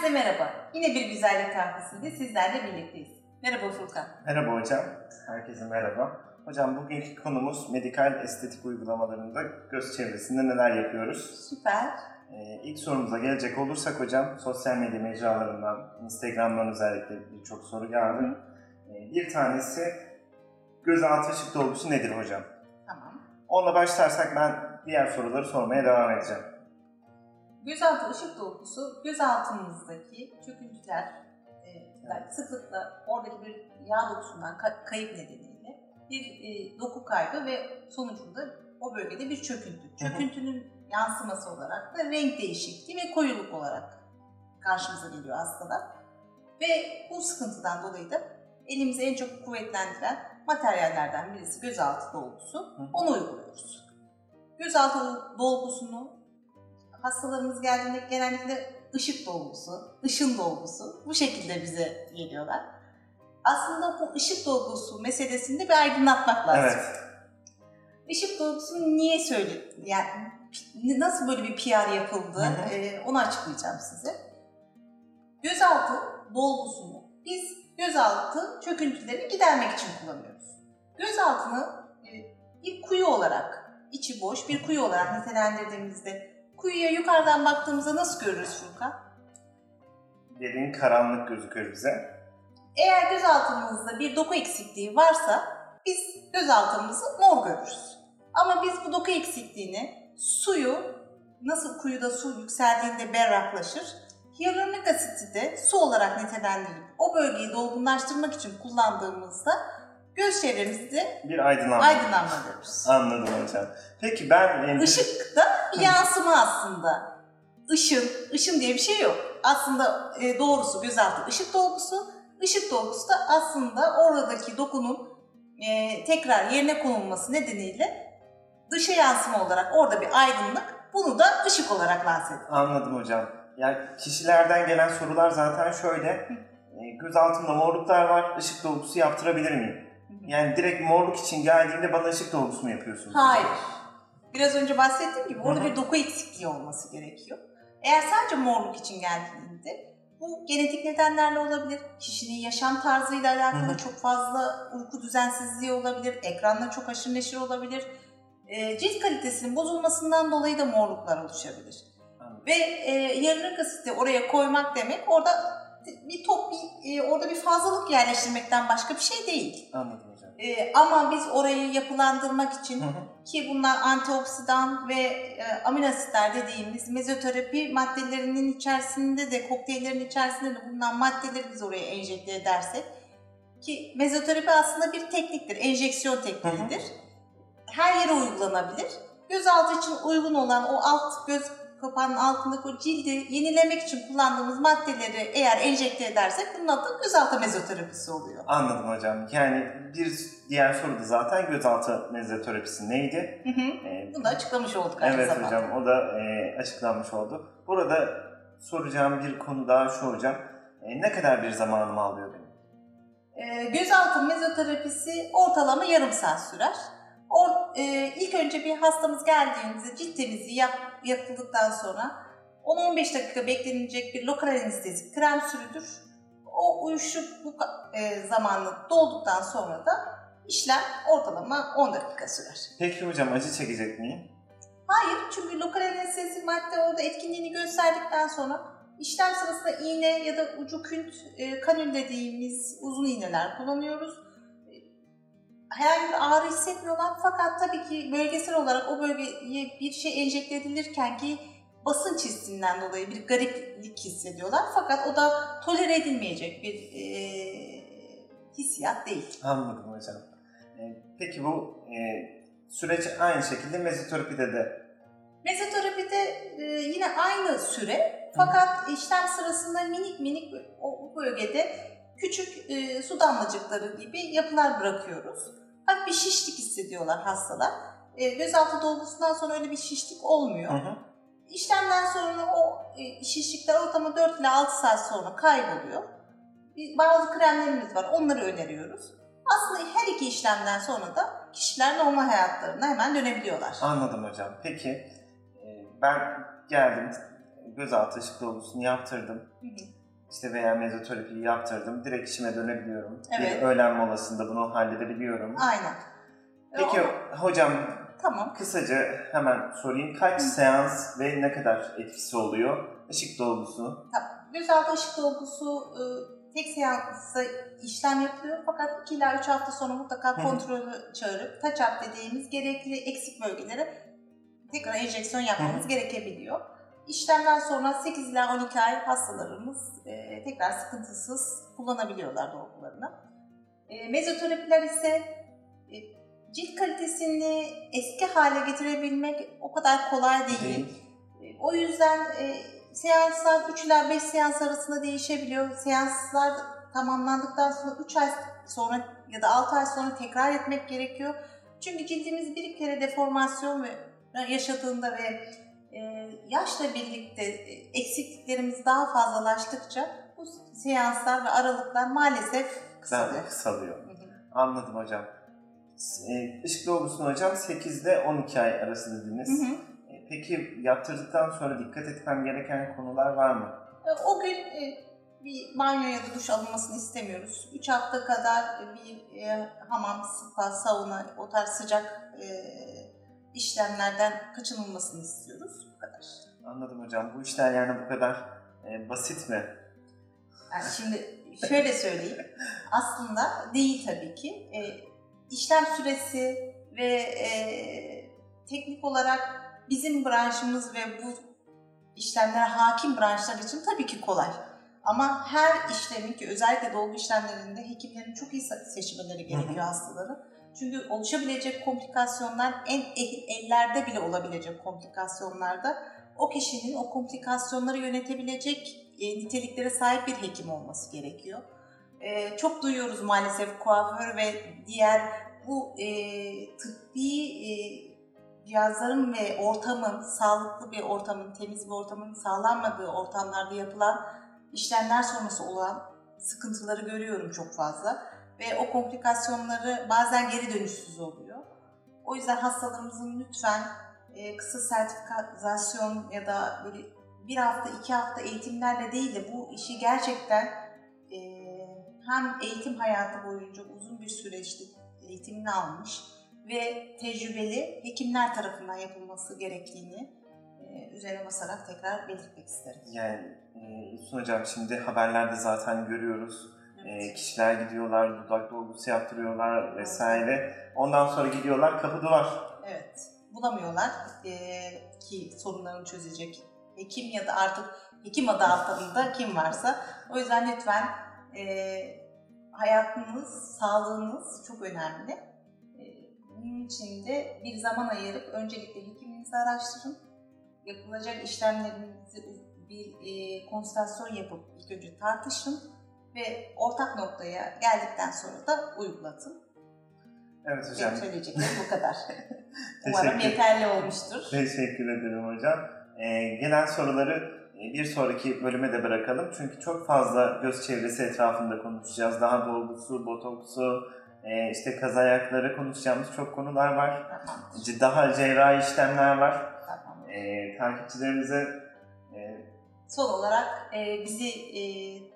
Herkese merhaba. Yine bir güzellik kahvesinde sizlerle birlikteyiz. Merhaba Furkan. Merhaba hocam. Herkese merhaba. Hocam bugünkü konumuz medikal estetik uygulamalarında göz çevresinde neler yapıyoruz? Süper. Ee, ilk sorumuza gelecek olursak hocam, sosyal medya mecralarından, Instagram'dan özellikle birçok soru geldi. Ee, bir tanesi gözaltı ışık dolgusu nedir hocam? Tamam. Onunla başlarsak ben diğer soruları sormaya devam edeceğim. Gözaltı ışık dolgusu gözaltımızdaki çöküntüler e, sıklıkla oradaki bir yağ dokusundan ka- kayıp nedeniyle bir e, doku kaybı ve sonucunda o bölgede bir çöküntü. Çöküntünün yansıması olarak da renk değişikliği ve koyuluk olarak karşımıza geliyor hastada. Ve bu sıkıntıdan dolayı da elimizi en çok kuvvetlendiren materyallerden birisi gözaltı dolgusu. Onu uyguluyoruz. Gözaltı dolgusunu hastalarımız geldiğinde genellikle ışık dolgusu, ışın dolgusu bu şekilde bize geliyorlar. Aslında bu ışık dolgusu meselesinde bir aydınlatmak lazım. Evet. Işık dolgusunu niye söyle, yani nasıl böyle bir PR yapıldı Hı hı. e, onu açıklayacağım size. Gözaltı dolgusunu biz gözaltı çöküntülerini gidermek için kullanıyoruz. Gözaltını e, bir kuyu olarak, içi boş bir kuyu olarak nitelendirdiğimizde kuyuya yukarıdan baktığımızda nasıl görürüz Furkan? Derin karanlık gözüküyor bize. Eğer gözaltımızda bir doku eksikliği varsa biz gözaltımızı mor görürüz. Ama biz bu doku eksikliğini suyu nasıl kuyuda su yükseldiğinde berraklaşır, hyaluronik asiti de su olarak nitelendirip o bölgeyi dolgunlaştırmak için kullandığımızda göz çevremizde Bir aydınlanma. aydınlanma görürüz. Anladım hocam. Peki ben... e, Işık da bir yansıma aslında. Işın, ışın diye bir şey yok. Aslında e, doğrusu gözaltı ışık dolgusu. Işık dolgusu da aslında oradaki dokunun e, tekrar yerine konulması nedeniyle dışa yansıma olarak orada bir aydınlık. Bunu da ışık olarak lanse. Anladım hocam. Yani kişilerden gelen sorular zaten şöyle. E, Göz altımda morluklar var, ışık dolgusu yaptırabilir miyim? Yani direkt morluk için geldiğinde bana ışık dolgusu mu yapıyorsunuz? Hayır. Biraz önce bahsettiğim gibi orada Hı hı. bir doku eksikliği olması gerekiyor. Eğer sadece morluk için geldiğinde bu genetik nedenlerle olabilir, kişinin yaşam tarzıyla alakalı Hı hı. çok fazla uyku düzensizliği olabilir, ekranla çok aşırı neşir olabilir. E, cilt kalitesinin bozulmasından dolayı da morluklar oluşabilir. Anladım. Ve e, hyaluronik asiti oraya koymak demek orada bir top, bir, e, orada bir fazlalık yerleştirmekten başka bir şey değil. Anladım. E, ama biz orayı yapılandırmak için Hı hı. ki bunlar antioksidan ve e, amino asitler dediğimiz mezoterapi maddelerinin içerisinde de kokteyllerin içerisinde de bulunan maddeleri biz oraya enjekte edersek ki mezoterapi aslında bir tekniktir, enjeksiyon tekniğidir. Her yere uygulanabilir. Gözaltı için uygun olan o alt göz kapağının altındaki o cildi yenilemek için kullandığımız maddeleri eğer enjekte edersek bunun adı gözaltı mezoterapisi oluyor. Anladım hocam. Yani bir diğer soru da zaten gözaltı mezoterapisi neydi? Hı hı. E, Bunu da açıklamış olduk aynı Evet zamanda. hocam o da e, açıklanmış oldu. Burada soracağım bir konu daha şu hocam. E, ne kadar bir zamanımı alıyor benim? Ee, gözaltı mezoterapisi ortalama yarım saat sürer. O, e, ilk önce bir hastamız geldiğinde cilt temizliği yap, yapıldıktan sonra 10-15 dakika beklenilecek bir lokal anestezik krem sürülür. O uyuşukluk e, zamanı dolduktan sonra da işlem ortalama 10 dakika sürer. Peki hocam acı çekecek miyim? Hayır çünkü lokal anestezi madde orada etkinliğini gösterdikten sonra işlem sırasında iğne ya da ucu künt e, kanül dediğimiz uzun iğneler kullanıyoruz. Herhangi bir ağrı hissetmiyorlar fakat tabii ki bölgesel olarak o bölgeye bir şey enjekte edilirken ki basınç hissinden dolayı bir gariplik hissediyorlar. Fakat o da tolere edilmeyecek bir e, hissiyat değil. Anladım hocam. E, peki bu e, süreç aynı şekilde mezoterapide de Mezoterapide e, yine aynı süre fakat işlem sırasında minik minik o o bölgede küçük e, su damlacıkları gibi yapılar bırakıyoruz. Hafif bir şişlik hissediyorlar hastalar. E, gözaltı dolgusundan sonra öyle bir şişlik olmuyor. Hı hı. İşlemden sonra o e, şişlikler ortalama 4 ile 6 saat sonra kayboluyor. Bir- Bazı kremlerimiz var onları öneriyoruz. Aslında her iki işlemden sonra da kişiler normal hayatlarına hemen dönebiliyorlar. Anladım hocam. Peki e, ben geldim gözaltı ışık dolgusunu yaptırdım. Hı hı. İşte veya mezoterapiyi yaptırdım. Direkt işime dönebiliyorum. Evet. Bir öğlen molasında bunu halledebiliyorum. Aynen. Peki O- hocam tamam. kısaca hemen sorayım. Kaç seans ve ne kadar etkisi oluyor ışık dolgusu? Tamam. Gözaltı ışık dolgusu e, tek seansta işlem yapılıyor fakat 2 ila 3 hafta sonra mutlaka Hı hı. kontrolü çağırıp touch-up dediğimiz gerekli eksik bölgelere tekrar enjeksiyon yapmamız Hı hı. gerekebiliyor. İşlemden sonra 8 ila 12 ay hastalarımız e, tekrar sıkıntısız kullanabiliyorlar dolgularını. E, mezoterapiler ise e, cilt kalitesini eski hale getirebilmek o kadar kolay değil. Değil. E, O yüzden e, seanslar 3 ila 5 seans arasında değişebiliyor. Seanslar tamamlandıktan sonra 3 ay sonra ya da 6 ay sonra tekrar etmek gerekiyor. Çünkü cildimiz bir kere deformasyon yaşadığında ve yaşla birlikte e, eksikliklerimiz daha fazlalaştıkça bu seanslar ve aralıklar maalesef Ben kısalıyor. de kısalıyor. Hı hı. Anladım hocam. Işık dolgusunu hocam 8 ile 12 ay arası dediniz. Hı hı. E, Peki yaptırdıktan sonra dikkat etmem gereken konular var mı? E, O gün bir banyo ya da duş alınmasını istemiyoruz. 3 hafta kadar bir hamam, spa, sauna, o tarz sıcak işlemlerden kaçınılmasını istiyoruz. Bu kadar. Anladım hocam. Bu işler yani bu kadar e, basit mi? Yani şimdi şöyle söyleyeyim. Aslında değil tabii ki. E, işlem süresi ve e, teknik olarak bizim branşımız ve bu işlemlere hakim branşlar için tabii ki kolay. Ama her işlemin ki özellikle dolgu işlemlerinde hekimlerin çok iyi se- seçmeleri gerekiyor hastaları. Çünkü oluşabilecek komplikasyonlar en ellerde bile olabilecek komplikasyonlarda o kişinin o komplikasyonları yönetebilecek e, niteliklere sahip bir hekim olması gerekiyor. E, çok duyuyoruz maalesef kuaför ve diğer bu e, tıbbi e, cihazların ve ortamın, sağlıklı bir ortamın, temiz bir ortamın sağlanmadığı ortamlarda yapılan işlemler sonrası olan sıkıntıları görüyorum çok fazla. Ve o komplikasyonları bazen geri dönüşsüz oluyor. O yüzden hastalarımızın lütfen e, kısa sertifikasyon ya da böyle bir hafta, iki hafta eğitimlerle değil de bu işi gerçekten e, hem eğitim hayatı boyunca uzun bir süreçte eğitimini almış ve tecrübeli hekimler tarafından yapılması gerektiğini e, üzerine basarak tekrar belirtmek isterim. Yani e, Üstün hocam şimdi haberlerde zaten görüyoruz. E, Evet. kişiler gidiyorlar, dudak dolgusu yaptırıyorlar vesaire. Ondan sonra gidiyorlar kapı duvar. Evet, bulamıyorlar eee, ki sorunlarını çözecek hekim ya da artık hekim adı altında kim varsa. O yüzden lütfen eee, hayatınız, sağlığınız çok önemli. Eee, bunun için de bir zaman ayırıp öncelikle hekiminizi araştırın. Yapılacak işlemlerinizi bir eee konsültasyon yapıp ilk önce tartışın ve ortak noktaya geldikten sonra da uygulatın. Evet hocam. Benim söyleyeceklerim bu kadar. Umarım yeterli olmuştur. teşekkür ederim hocam. E, gelen soruları e, bir sonraki bölüme de bırakalım. Çünkü çok fazla göz çevresi etrafında konuşacağız. Daha dolgusu, botoksu, e, işte kaz ayakları konuşacağımız çok konular var. Tamam. Daha cerrahi işlemler var. tamam. E, takipçilerimize Son olarak e, bizi e,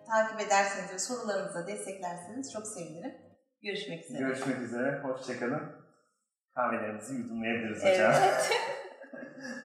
takip ederseniz ve sorularımıza desteklerseniz çok sevinirim. Görüşmek üzere. görüşmek üzere. Hoşçakalın. Kahvelerimizi yudumlayabiliriz hocam. Evet.